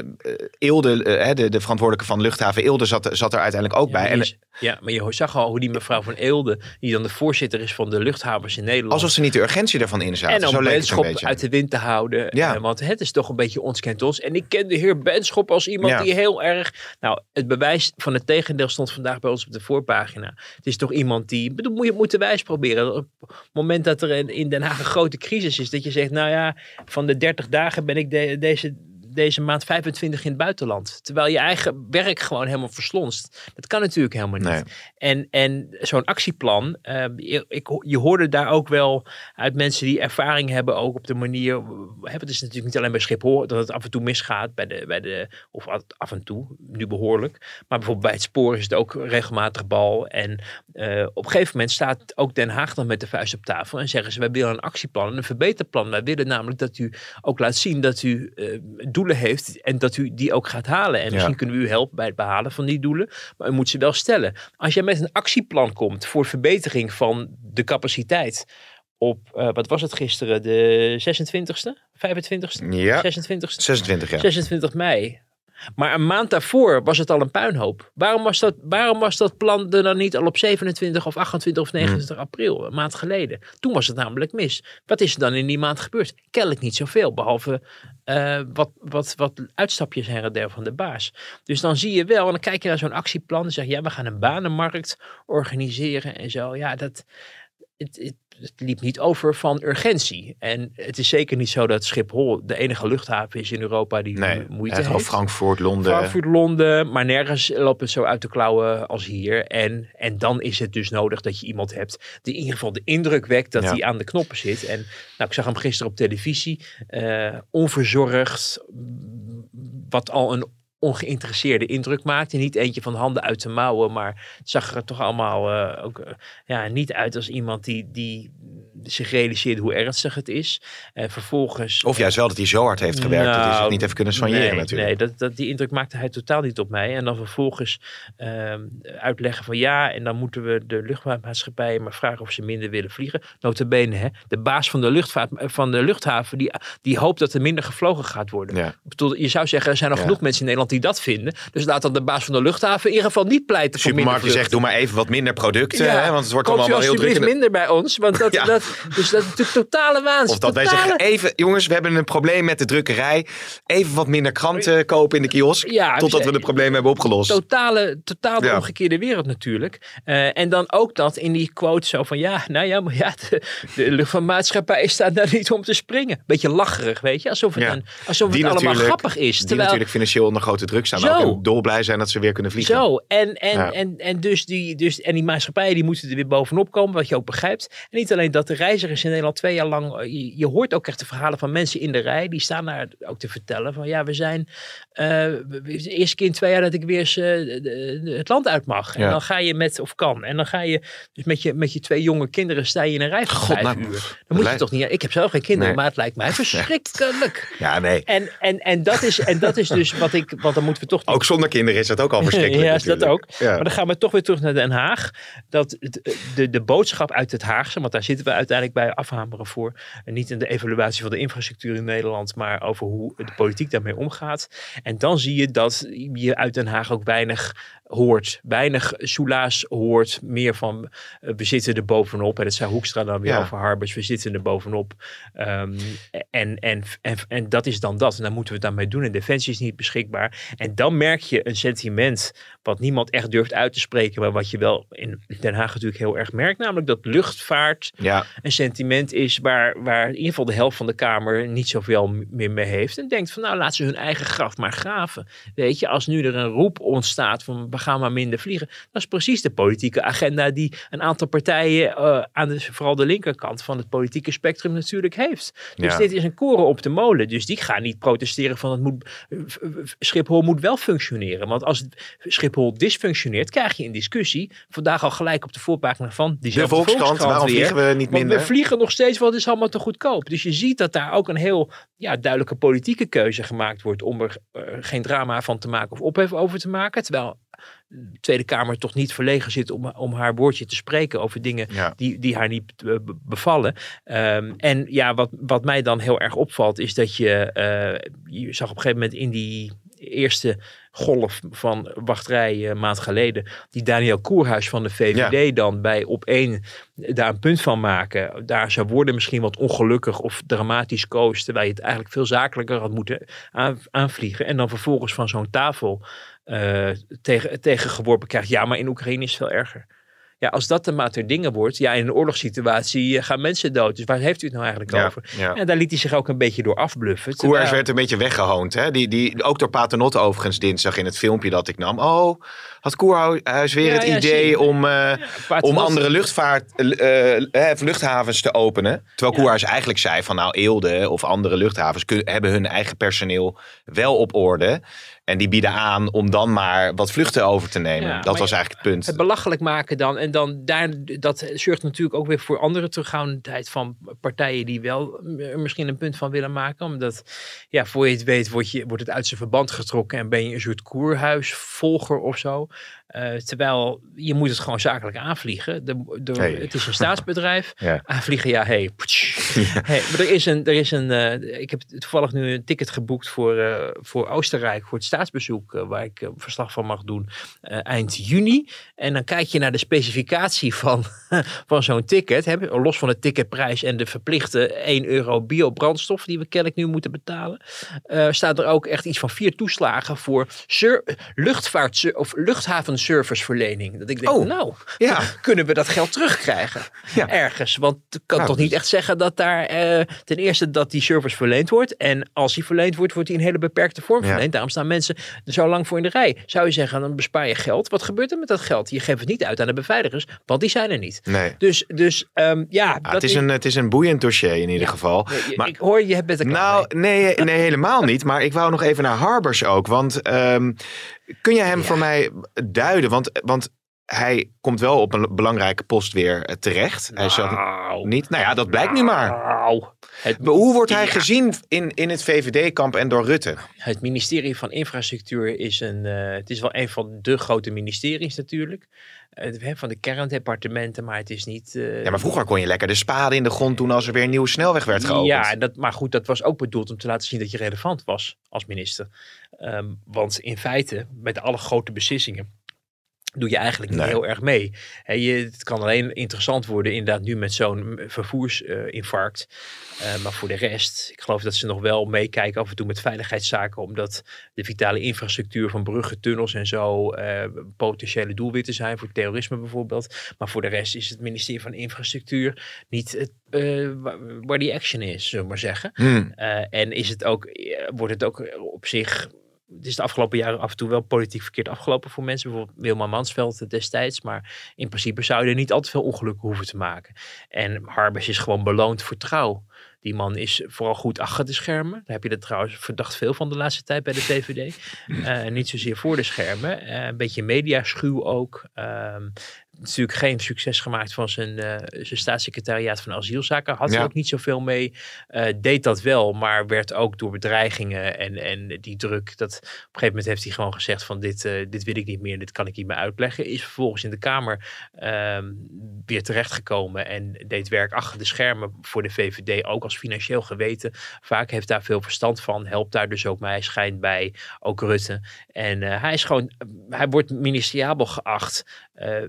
Eelde, de, de, verantwoordelijke van luchthaven Eelde, zat, zat er uiteindelijk ook ja, bij. En, ja, maar je zag al hoe die mevrouw van Eelde, die dan de voorzitter is van de luchthavens in Nederland. Alsof ze niet de urgentie ervan inzaten. En om Zo Benschop uit de wind te houden. Ja. want het is toch een beetje ons kent ons. En ik ken de heer Benschop als iemand die heel erg... Nou, het bewijs van het tegendeel stond vandaag bij ons op de voorpagina. Het is toch iemand die... Bedoel, moet je moet de wijs proberen. Op het moment dat er in Den Haag een grote crisis is. Dat je zegt, nou ja, van de 30 dagen ben ik deze deze maand 25 in het buitenland. Terwijl je eigen werk gewoon helemaal verslonst. Dat kan natuurlijk helemaal niet. En, en zo'n actieplan, uh, ik, je hoorde daar ook wel uit mensen die ervaring hebben, ook op de manier. Het is natuurlijk niet alleen bij Schiphol dat het af en toe misgaat, bij de, bij de, of af en toe, nu behoorlijk. Maar bijvoorbeeld bij het spoor is het ook regelmatig bal. En uh, op een gegeven moment staat ook Den Haag dan met de vuist op tafel en zeggen ze: wij willen een actieplan, een verbeterplan. Wij willen namelijk dat u ook laat zien dat u uh, doelen heeft en dat u die ook gaat halen. En misschien kunnen we u helpen bij het behalen van die doelen, maar u moet ze wel stellen. Als jij met een actieplan komt voor verbetering van de capaciteit op, uh, wat was het gisteren, de 26e, 25e? Ja, 26e? 26, ja. 26 mei. Maar een maand daarvoor was het al een puinhoop. Waarom was dat, waarom was dat plan er dan niet al op 27 of 28 of 29 hmm. april, een maand geleden? Toen was het namelijk mis. Wat is er dan in die maand gebeurd? Kennelijk niet zoveel, behalve uh, wat, wat, wat uitstapjes her en der van de baas. Dus dan zie je wel, en dan kijk je naar zo'n actieplan en zeg je, ja, we gaan een banenmarkt organiseren en zo. Ja, dat, het, het, het, liep niet over van urgentie. En het is zeker niet zo dat Schiphol de enige luchthaven is in Europa die nee, moeite heeft. Frankfurt, Londen. Frankfurt, Londen, maar nergens loopt het zo uit de klauwen als hier. En, en dan is het dus nodig dat je iemand hebt die in ieder geval de indruk wekt dat hij aan de knoppen zit. En nou, ik zag hem gisteren op televisie, uh, onverzorgd, wat al een ongeïnteresseerde indruk maakte. Niet eentje van handen uit de mouwen, maar het zag er toch allemaal uh, ook uh, ja, niet uit als iemand die, die zich realiseerde hoe ernstig het is. Uh, vervolgens... Of juist wel dat hij zo hard heeft gewerkt nou, dat hij zich niet even kunnen soigneren nee, natuurlijk. Nee, dat, dat, die indruk maakte hij totaal niet op mij. En dan vervolgens ehm, uitleggen van ja, en dan moeten we de luchtvaartmaatschappijen maar vragen of ze minder willen vliegen. Notabene, hè, de baas van de, luchtvaart, van de luchthaven, die, die hoopt dat er minder gevlogen gaat worden. Ja. Ik bedoel, je zou zeggen, er zijn nog ja. genoeg mensen in Nederland die dat vinden. Dus laat dan de baas van de luchthaven in ieder geval niet pleiten voor minder zegt, doe maar even wat minder producten. Ja, hè, want het wordt allemaal heel druk. minder bij ons. Want dat, dat, Dus dat is natuurlijk totale waanzin. Of dat wij Totale- zeggen, even, jongens, we hebben een probleem met de drukkerij. Even wat minder kranten kopen in de kiosk. Ja, totdat dus- we het probleem hebben opgelost. Totale, Ja. omgekeerde wereld natuurlijk. Eh, en dan ook dat in die quote zo van ja, nou ja, maar ja, de, de luchtvaartmaatschappij staat daar niet om te springen. Beetje lacherig, weet je, alsof het, Ja. een, alsof Die het allemaal grappig is. Die terwijl, natuurlijk financieel onder grote druk staan. Zo. Ook dolblij zijn dat ze weer kunnen vliegen. Zo, en, en, en, en, dus die, dus, en die maatschappijen die moeten er weer bovenop komen, wat je ook begrijpt. En niet alleen dat, de reizigers in Nederland twee jaar lang, eh, je, je hoort ook echt de verhalen van mensen in de rij, die staan daar ook te vertellen van ja, we zijn we- we- de eerste keer in twee jaar dat ik weer eens eh, de- de- het land uit mag. En dan ga je met, of kan, en dan ga je dus met je, met je twee jonge kinderen sta je in een rij van God, vijf nou, uur. Dan dat moet je toch niet, ik heb zelf geen kinderen, Nee. maar het lijkt mij verschrikkelijk. Ja, nee. En, en, en, dat is, en dat is dus wat ik, want dan moeten we toch Ook zonder kinderen is dat ook al verschrikkelijk ja, is dat natuurlijk. ook. Ja. Maar dan gaan we toch weer terug naar Den Haag. Dat het- de, de boodschap uit het Haagse, want daar zitten we uiteindelijk bij afhameren voor. Niet in de evaluatie van de infrastructuur in Nederland, maar over hoe de politiek daarmee omgaat. En dan zie je dat je uit Den Haag ook weinig hoort. Weinig soelaas hoort. Meer van eh, we zitten er bovenop. En dat zei Hoekstra dan weer Ja. over Harbers. We zitten er bovenop. Ehm, en, en, en, en dat is dan dat. En daar moeten we het dan mee doen. En defensie is niet beschikbaar. En dan merk je een sentiment wat niemand echt durft uit te spreken. Maar wat je wel in Den Haag natuurlijk heel erg merkt. Namelijk dat luchtvaart Ja, een sentiment is waar, waar in ieder geval de helft van de Kamer niet zoveel meer mee heeft. En denkt van nou laat ze hun eigen graf maar graven. Weet je, als nu er een roep ontstaat van gaan maar minder vliegen. Dat is precies de politieke agenda die een aantal partijen eh, aan de, vooral de linkerkant van het politieke spectrum natuurlijk heeft. Dus Ja. dit is een koren op de molen. Dus die gaan niet protesteren van het moet, Schiphol moet wel functioneren. Want als Schiphol dysfunctioneert krijg je een discussie. Vandaag al gelijk op de voorpagina van de diezelfde Volkskrant, waarom weer. vliegen we niet Want minder? we vliegen nog steeds, want het is allemaal te goedkoop. Dus je ziet dat daar ook een heel ja, duidelijke politieke keuze gemaakt wordt om er eh, geen drama van te maken of ophef over te maken. Terwijl de Tweede Kamer toch niet verlegen zit om, om haar woordje te spreken over dingen Ja. die, die haar niet eh, be- bevallen. Ehm, en ja, wat, wat mij dan heel erg opvalt, is dat je, eh, je zag op een gegeven moment in die eerste golf van wachtrij een maand geleden, die Daniel Koerhuis van de VVD dan bij op één daar een punt van maken. Daar zou worden misschien wat ongelukkig of dramatisch koos, terwijl je het eigenlijk veel zakelijker had moeten aan, aanvliegen. En dan vervolgens van zo'n tafel eh, tegen, tegengeworpen krijgt, ja, maar in Oekraïne is het veel erger. Ja, als dat de maat der dingen wordt, ja, in een oorlogssituatie eh, gaan mensen dood. Dus waar heeft u het nou eigenlijk Ja, over? ja. En daar liet hij zich ook een beetje door afbluffen. Koers werd een beetje weggehoond. Hè? Die, die, ook door Paternotte overigens dinsdag in het filmpje dat ik nam. Oh, had Koerhuis weer Ja, het idee om, eh, om andere luchtvaart, eh, eh, luchthavens te openen. Terwijl. Koerhuis eigenlijk zei van nou Eelde of andere luchthavens hebben hun eigen personeel wel op orde. En die bieden aan om dan maar wat vluchten over te nemen. Ja, dat was ja, eigenlijk het punt. Het belachelijk maken dan. En dan daar, dat zorgt natuurlijk ook weer voor andere terughoudendheid van partijen die wel misschien een punt van willen maken. Omdat, ja, voor je het weet, wordt, je, wordt het uit zijn verband getrokken en ben je een soort koerhuisvolger of zo. Eh, terwijl je moet het gewoon zakelijk aanvliegen. De, de, Hey. Het is een staatsbedrijf. Ja. Aanvliegen, ja, hey. hey maar er is een, er is een eh, ik heb toevallig nu een ticket geboekt voor, eh, voor Oostenrijk, voor het staatsbezoek, waar ik verslag van mag doen eind juni. En dan kijk je naar de specificatie van, van zo'n ticket. Hè, los van de ticketprijs en de verplichte 1 euro biobrandstof die we kennelijk nu moeten betalen. staat er ook echt iets van vier toeslagen voor luchtvaart of luchthavenserviceverlening. Dat ik denk, Oh, nou, ja. kunnen we dat geld terugkrijgen? Ja. Ergens. Want het kan Nou, toch niet dus- echt zeggen dat daar eh, ten eerste dat die service verleend wordt. En als die verleend wordt, wordt die in hele beperkte vorm verleend. Daarom staan mensen er zo lang voor in de rij. Zou je zeggen, dan bespaar je geld. Wat gebeurt er met dat geld? Je geeft het niet uit aan de beveiligers, want die zijn er niet. Nee. Dus, dus ehm, ja. Ja, het, is een, het is een boeiend dossier in ieder geval. Maar- ik hoor, je hebt met elkaar Nou, nee, nee, helemaal niet. Maar ik wou nog even naar Harbers ook. Want ehm, kun je hem voor mij duiden? Want, want hij komt wel op een belangrijke post weer eh, terecht. Hij zat Nou, niet. Nou ja, dat blijkt nu maar. nou, het, Maar Hoe wordt hij Ja. gezien in, in het VVD-kamp en door Rutte? Het ministerie van Infrastructuur is een, eh, het is wel een van de grote ministeries natuurlijk. Hè, van de kerndepartementen, maar het is niet... eh, Ja, maar vroeger kon je lekker de spade in de grond doen als er weer een nieuwe snelweg werd geopend. Ja, dat, maar goed, dat was ook bedoeld om te laten zien dat je relevant was als minister. Ehm, want in feite, met alle grote beslissingen, doe je eigenlijk niet Nee. heel erg mee. Je, het kan alleen interessant worden inderdaad nu met zo'n vervoersinfarct. Eh, maar voor de rest, ik geloof dat ze nog wel meekijken af en toe met veiligheidszaken. Omdat de vitale infrastructuur van bruggen, tunnels en zo eh, potentiële doelwitten zijn. Voor terrorisme bijvoorbeeld. Maar voor de rest is het ministerie van Infrastructuur niet het, eh, waar, die action is, zullen we maar zeggen. Hmm. Eh, en is het ook, wordt het ook op zich. Het is de afgelopen jaren af en toe wel politiek verkeerd afgelopen voor mensen. Bijvoorbeeld Wilma Mansveld destijds. Maar in principe zou je er niet al te veel ongelukken hoeven te maken. En Harbers is gewoon beloond voor trouw. Die man is vooral goed achter de schermen. Daar heb je er trouwens verdacht veel van de laatste tijd bij de VVD. Eh, niet zozeer voor de schermen. Eh, een beetje mediaschuw ook. Ehm, natuurlijk geen succes gemaakt van zijn, eh, zijn staatssecretariaat van asielzaken. Had Ja. er ook niet zoveel mee. Eh, deed dat wel, maar werd ook door bedreigingen en, en die druk. Dat, op een gegeven moment heeft hij gewoon gezegd van dit, eh, dit wil ik niet meer. Dit kan ik niet meer uitleggen. Is vervolgens in de Kamer ehm, weer terechtgekomen en deed werk achter de schermen voor de VVD. Ook als financieel geweten. Vaak heeft daar veel verstand van. Helpt daar dus ook mij. Schijnt bij ook Rutte. En hij is gewoon, hij wordt ministeriabel geacht eh,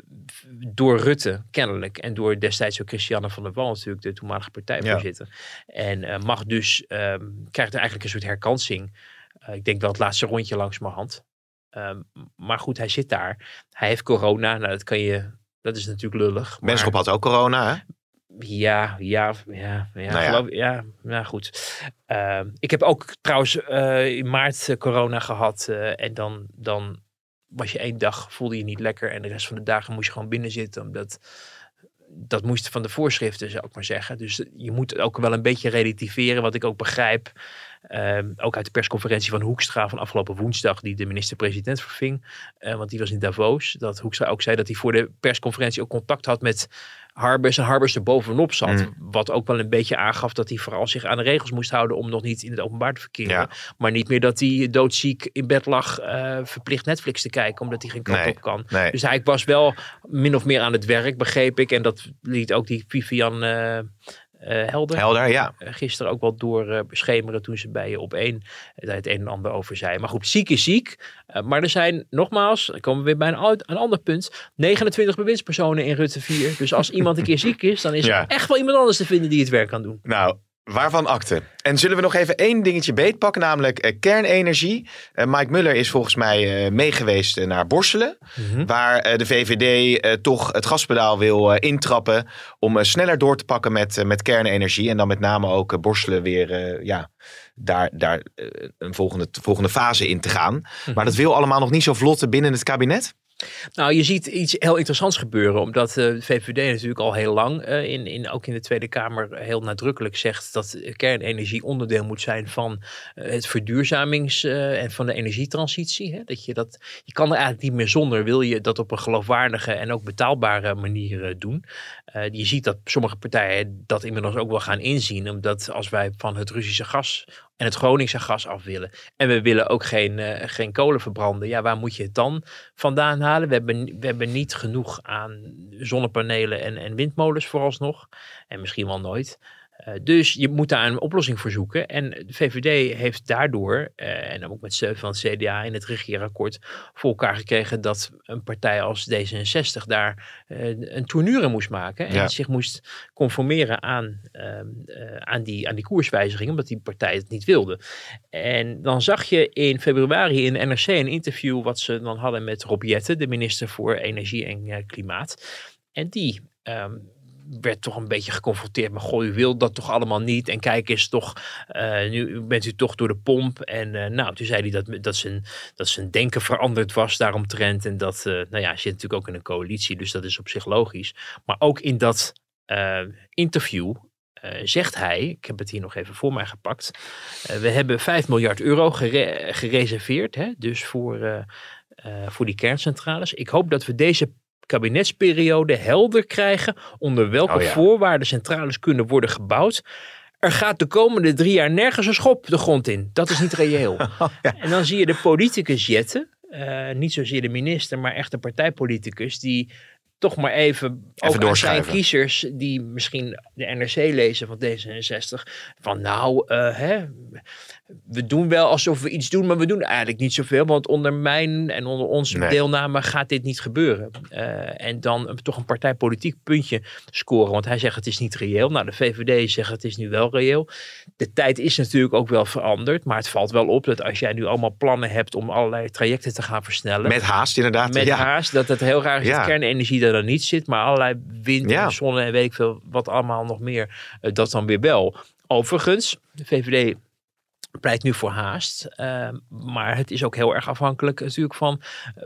door Rutte, kennelijk. En door destijds ook Christiane van der Wal, natuurlijk, de toenmalige partijvoorzitter. En eh, mag dus, ehm, krijgt er eigenlijk een soort herkansing. Eh, ik denk wel het laatste rondje langs mijn hand. Ehm, maar goed, hij zit daar. Hij heeft corona. Nou, dat kan je. Dat is natuurlijk lullig. Benschop had ook corona, hè? ja, ja, ja, ja, Nou ja. geloof- ja, nou goed. Ehm, ik heb ook trouwens in maart corona gehad. eh, en dan, dan was je één dag, voelde je niet lekker. En de rest van de dagen moest je gewoon binnen zitten. Omdat dat moest van de voorschriften, zou ik maar zeggen. Dus je moet ook wel een beetje relativeren. Wat ik ook begrijp. ehm, ook uit de persconferentie van Hoekstra van afgelopen woensdag. Die de minister-president verving. eh, want die was in Davos. Dat Hoekstra ook zei dat hij voor de persconferentie ook contact had met Harbers. En Harbers er bovenop zat. Mm. Wat ook wel een beetje aangaf dat hij vooral zich aan de regels moest houden. Om nog niet in het openbaar te verkeren. Ja. Maar niet meer dat hij doodziek in bed lag. eh, verplicht Netflix te kijken. Omdat hij geen kant Nee. op kan. Nee. Dus hij was wel min of meer aan het werk, begreep ik. En dat liet ook die Vivian eh, Helder Helder, ja. eh, gisteren ook wel door eh, beschemeren toen ze bij je op één eh, daar het een en ander over zei. Maar goed, ziek is ziek. Eh, maar er zijn, nogmaals, dan komen we weer bij een, oud- een ander punt, 29 bewindspersonen in Rutte 4. Dus als iemand een keer ziek is, dan is Ja. er echt wel iemand anders te vinden die het werk kan doen. Nou, waarvan akte? En zullen we nog even één dingetje beetpakken, namelijk eh, kernenergie. Eh, Mike Muller is volgens mij eh, meegeweest naar Borselen. Waar eh, de VVD toch het gaspedaal wil intrappen. Om sneller door te pakken met, met kernenergie. En dan met name ook Borselen weer ja, daar, daar een volgende, volgende fase in te gaan. Maar dat wil allemaal nog niet zo vlot binnen het kabinet. Nou, je ziet iets heel interessants gebeuren, omdat eh, de VVD natuurlijk al heel lang, eh, in, in, ook in de Tweede Kamer, heel nadrukkelijk zegt dat kernenergie onderdeel moet zijn van eh, het verduurzamings- en van de energietransitie. Hè? Dat je, dat, je kan er eigenlijk niet meer zonder, wil je dat op een geloofwaardige en ook betaalbare manier doen. Je ziet dat sommige partijen dat inmiddels ook wel gaan inzien, omdat als wij van het Russische gas en het Groningse gas af willen. En we willen ook geen, eh, geen kolen verbranden. Ja, waar moet je het dan vandaan halen? We hebben, we hebben niet genoeg aan zonnepanelen en, en windmolens vooralsnog. En misschien wel nooit. Eh, dus je moet daar een oplossing voor zoeken. En de VVD heeft daardoor, eh, en ook met steun van het CDA in het regeerakkoord, voor elkaar gekregen dat een partij als D66 daar eh, een tournure moest maken. En Ja. zich moest conformeren aan, ehm, eh, aan, die, aan die koerswijziging, omdat die partij het niet wilde. En dan zag je in februari in NRC een interview wat ze dan hadden met Rob Jetten, de minister voor Energie en Klimaat. En die ehm, werd toch een beetje geconfronteerd met, goh, u wil dat toch allemaal niet. En kijk eens toch, eh, nu bent u toch door de pomp. En eh, nou, toen zei hij dat, dat, zijn, dat zijn denken veranderd was daaromtrent. En dat, eh, nou ja, hij zit natuurlijk ook in een coalitie, dus dat is op zich logisch. Maar ook in dat interview zegt hij, ik heb het hier nog even voor mij gepakt, we hebben 5 miljard euro gere- gereserveerd, hè, dus voor, voor die kerncentrales. Ik hoop dat we deze kabinetsperiode helder krijgen onder welke Oh ja. voorwaarden centrales kunnen worden gebouwd. Er gaat de komende drie jaar nergens een schop de grond in. Dat is niet reëel. En dan zie je de politicus jetten, eh, niet zozeer de minister, maar echt de partijpoliticus, die toch maar even, Even ook zijn kiezers die misschien de NRC lezen van D66. Van nou, eh, hè, we doen wel alsof we iets doen, maar we doen eigenlijk niet zoveel. Want onder mijn en onder onze Nee. deelname gaat dit niet gebeuren. Eh, en dan een- toch een partijpolitiek puntje scoren. Want hij zegt het is niet reëel. Nou, de VVD zegt het is nu wel reëel. De tijd is natuurlijk ook wel veranderd. Maar het valt wel op dat als jij nu allemaal plannen hebt om allerlei trajecten te gaan versnellen. Met haast inderdaad. Met ja. haast, dat het heel raar is Ja. dat kernenergie er dan niet zit, maar allerlei wind Ja. en zonne en weet ik veel wat allemaal nog meer, eh, dat dan weer wel. Overigens, de VVD pleit nu voor haast, eh, maar het is ook heel erg afhankelijk natuurlijk van eh,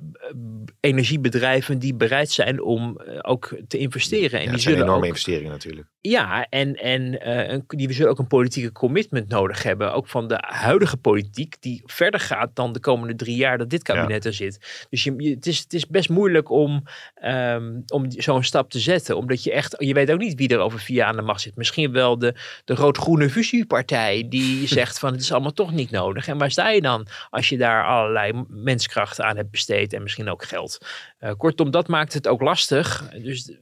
energiebedrijven die bereid zijn om eh, ook te investeren. En Ja, die zullen enorme ook, investeringen natuurlijk. Ja, en, en eh, die zullen ook een politieke commitment nodig hebben. Ook van de huidige politiek, die verder gaat dan de komende drie jaar dat dit kabinet er zit. Dus je, je- het, is, het is best moeilijk om, ehm, om zo'n stap te zetten. Omdat je echt, je weet ook niet wie er over vier jaar aan de macht zit. Misschien wel de, de rood-groene fusiepartij die zegt van het is allemaal toch niet nodig. En waar sta je dan als je daar allerlei menskrachten aan hebt besteed en misschien ook geld. Eh, kortom, dat maakt het ook lastig. Dus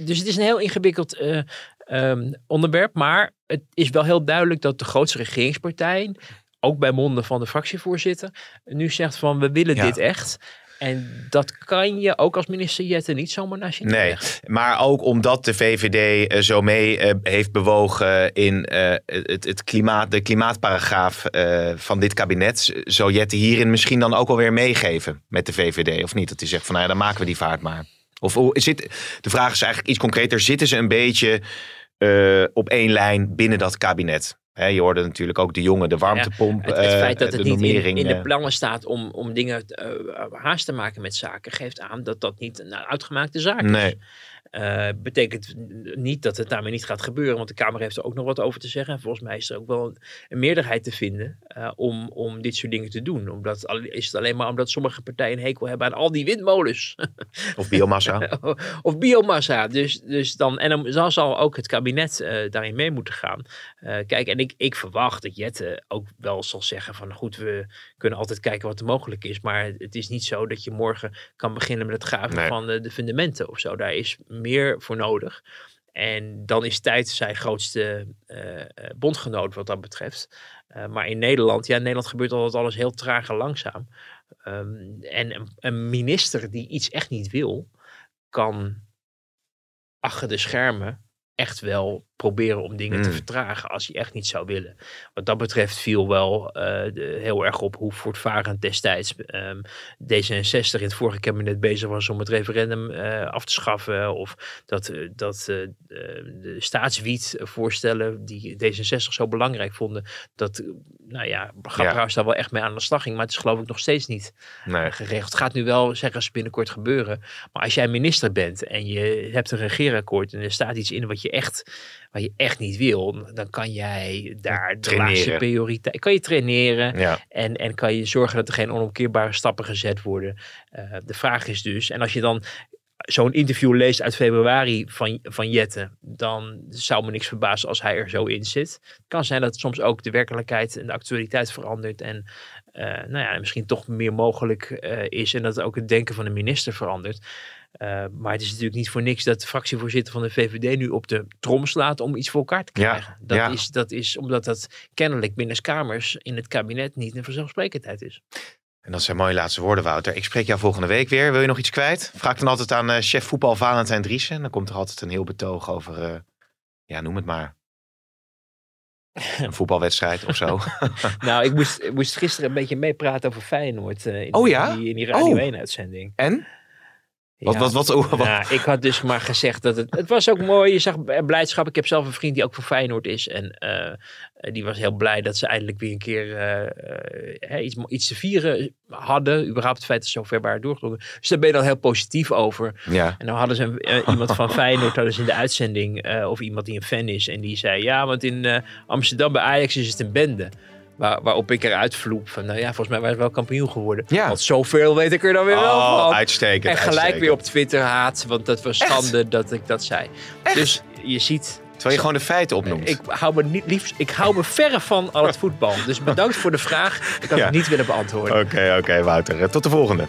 dus het is een heel ingewikkeld eh, ehm, onderwerp. Maar het is wel heel duidelijk dat de grootste regeringspartij, ook bij monden van de fractievoorzitter, nu zegt van we willen Ja. dit echt. En dat kan je ook als minister Jette niet zomaar naast je Nee, maar ook omdat de VVD eh, zo mee eh, heeft bewogen in eh, het, het klimaat, de klimaatparagraaf eh, van dit kabinet, zou Jette hierin misschien dan ook alweer meegeven met de VVD, of niet? Dat hij zegt van nou ja, dan maken we die vaart maar. Of zit, de vraag is eigenlijk iets concreter, zitten ze een beetje eh, op één lijn binnen dat kabinet? Je hoorde natuurlijk ook de jongen, de warmtepomp, Het, het eh, feit dat de het niet in, de eh, plannen staat om, om dingen eh, haast te maken met zaken, geeft aan dat dat niet een uitgemaakte zaak is. Eh, betekent niet dat het daarmee niet gaat gebeuren, want de Kamer heeft er ook nog wat over te zeggen. En volgens mij is er ook wel een, een meerderheid te vinden eh, om, om dit soort dingen te doen. Omdat, is het alleen maar omdat sommige partijen een hekel hebben aan al die windmolens of biomassa. of biomassa. Dus, dus dan, en dan zal- zal ook het kabinet eh, daarin mee moeten gaan. Kijk, en ik, ik verwacht dat Jette ook wel zal zeggen van goed, we kunnen altijd kijken wat er mogelijk is. Maar het is niet zo dat je morgen kan beginnen met het graven Nee. van de, de fundamenten of zo. Daar is meer voor nodig. En dan is tijd zijn grootste eh, bondgenoot wat dat betreft. Eh, maar in Nederland, ja, in Nederland gebeurt altijd alles heel traag en langzaam. Ehm, en een minister die iets echt niet wil, kan achter de schermen echt wel proberen om dingen te Mm. vertragen als hij echt niet zou willen. Wat dat betreft viel wel eh, de- heel erg op hoe voortvarend destijds ehm, D66 in het vorige kabinet bezig was om het referendum eh, af te schaffen. Of dat, eh, dat de staatswiet voorstellen die D66 zo belangrijk vonden. Dat, nou ja, Grapperhaus daar wel echt mee aan de slag ging. Maar het is geloof ik nog steeds niet Nee. geregeld. Het gaat nu wel, zeggen ze binnenkort gebeuren. Maar als jij minister bent en je hebt een regeerakkoord en er staat iets in wat je echt, wat je echt niet wil, dan kan jij daar de laagste prioriteit, kan je traineren Ja. en, en kan je zorgen dat er geen onomkeerbare stappen gezet worden. Eh, de vraag is dus, en als je dan zo'n interview leest uit februari van, van Jette, dan zou me niks verbazen als hij er zo in zit. Het kan zijn dat soms ook de werkelijkheid en de actualiteit verandert en eh, nou ja, misschien toch meer mogelijk eh, is en dat ook het denken van de minister verandert. Eh, maar het is natuurlijk niet voor niks dat de fractievoorzitter van de VVD nu op de trom slaat om iets voor elkaar te Ja, krijgen. dat, ja. Is, dat is omdat dat kennelijk binnen kamers in het kabinet niet een vanzelfsprekendheid is. En dat zijn mooie laatste woorden, Wouter. Ik spreek jou volgende week weer. Wil je nog iets kwijt? Vraag dan altijd aan chef voetbal Valentijn Driessen. Dan komt er altijd een heel betoog over, ja, noem het maar. Een voetbalwedstrijd of zo. nou, ik moest, ik moest gisteren een beetje meepraten over Feyenoord eh, in, Oh ja? die, in die Radio Oh. 1-uitzending. En? Wat, Ja. wat, wat, wat, wat- Nou, ik had dus maar gezegd dat het... Het was ook mooi. Je zag blijdschap. Ik heb zelf een vriend die ook voor Feyenoord is. En eh, die was heel blij dat ze eindelijk weer een keer eh, eh, iets, iets te vieren hadden. Überhaupt het feit dat ze zo ver waren doorgedrongen. Dus daar ben je dan heel positief over. Ja. En dan hadden ze een, iemand van Feyenoord hadden ze in de uitzending. of iemand die een fan is. En die zei, ja, want in Amsterdam bij Ajax is het een bende. Waar, waarop ik eruit vloep van, nou ja, volgens mij waren ze wel kampioen geworden. Ja. Want zoveel weet ik er dan weer wel Oh, van. uitstekend. En gelijk uitstekend. weer op Twitter haat, want dat was Echt? schande dat ik dat zei. Dus je ziet, Terwijl je gewoon de feiten opnoemt. ik hou me niet liefst, ik hou me verre van al het voetbal. Dus bedankt voor de vraag. Ik had Ja. het niet willen beantwoorden. Oké, oké, Wouter. Tot de volgende.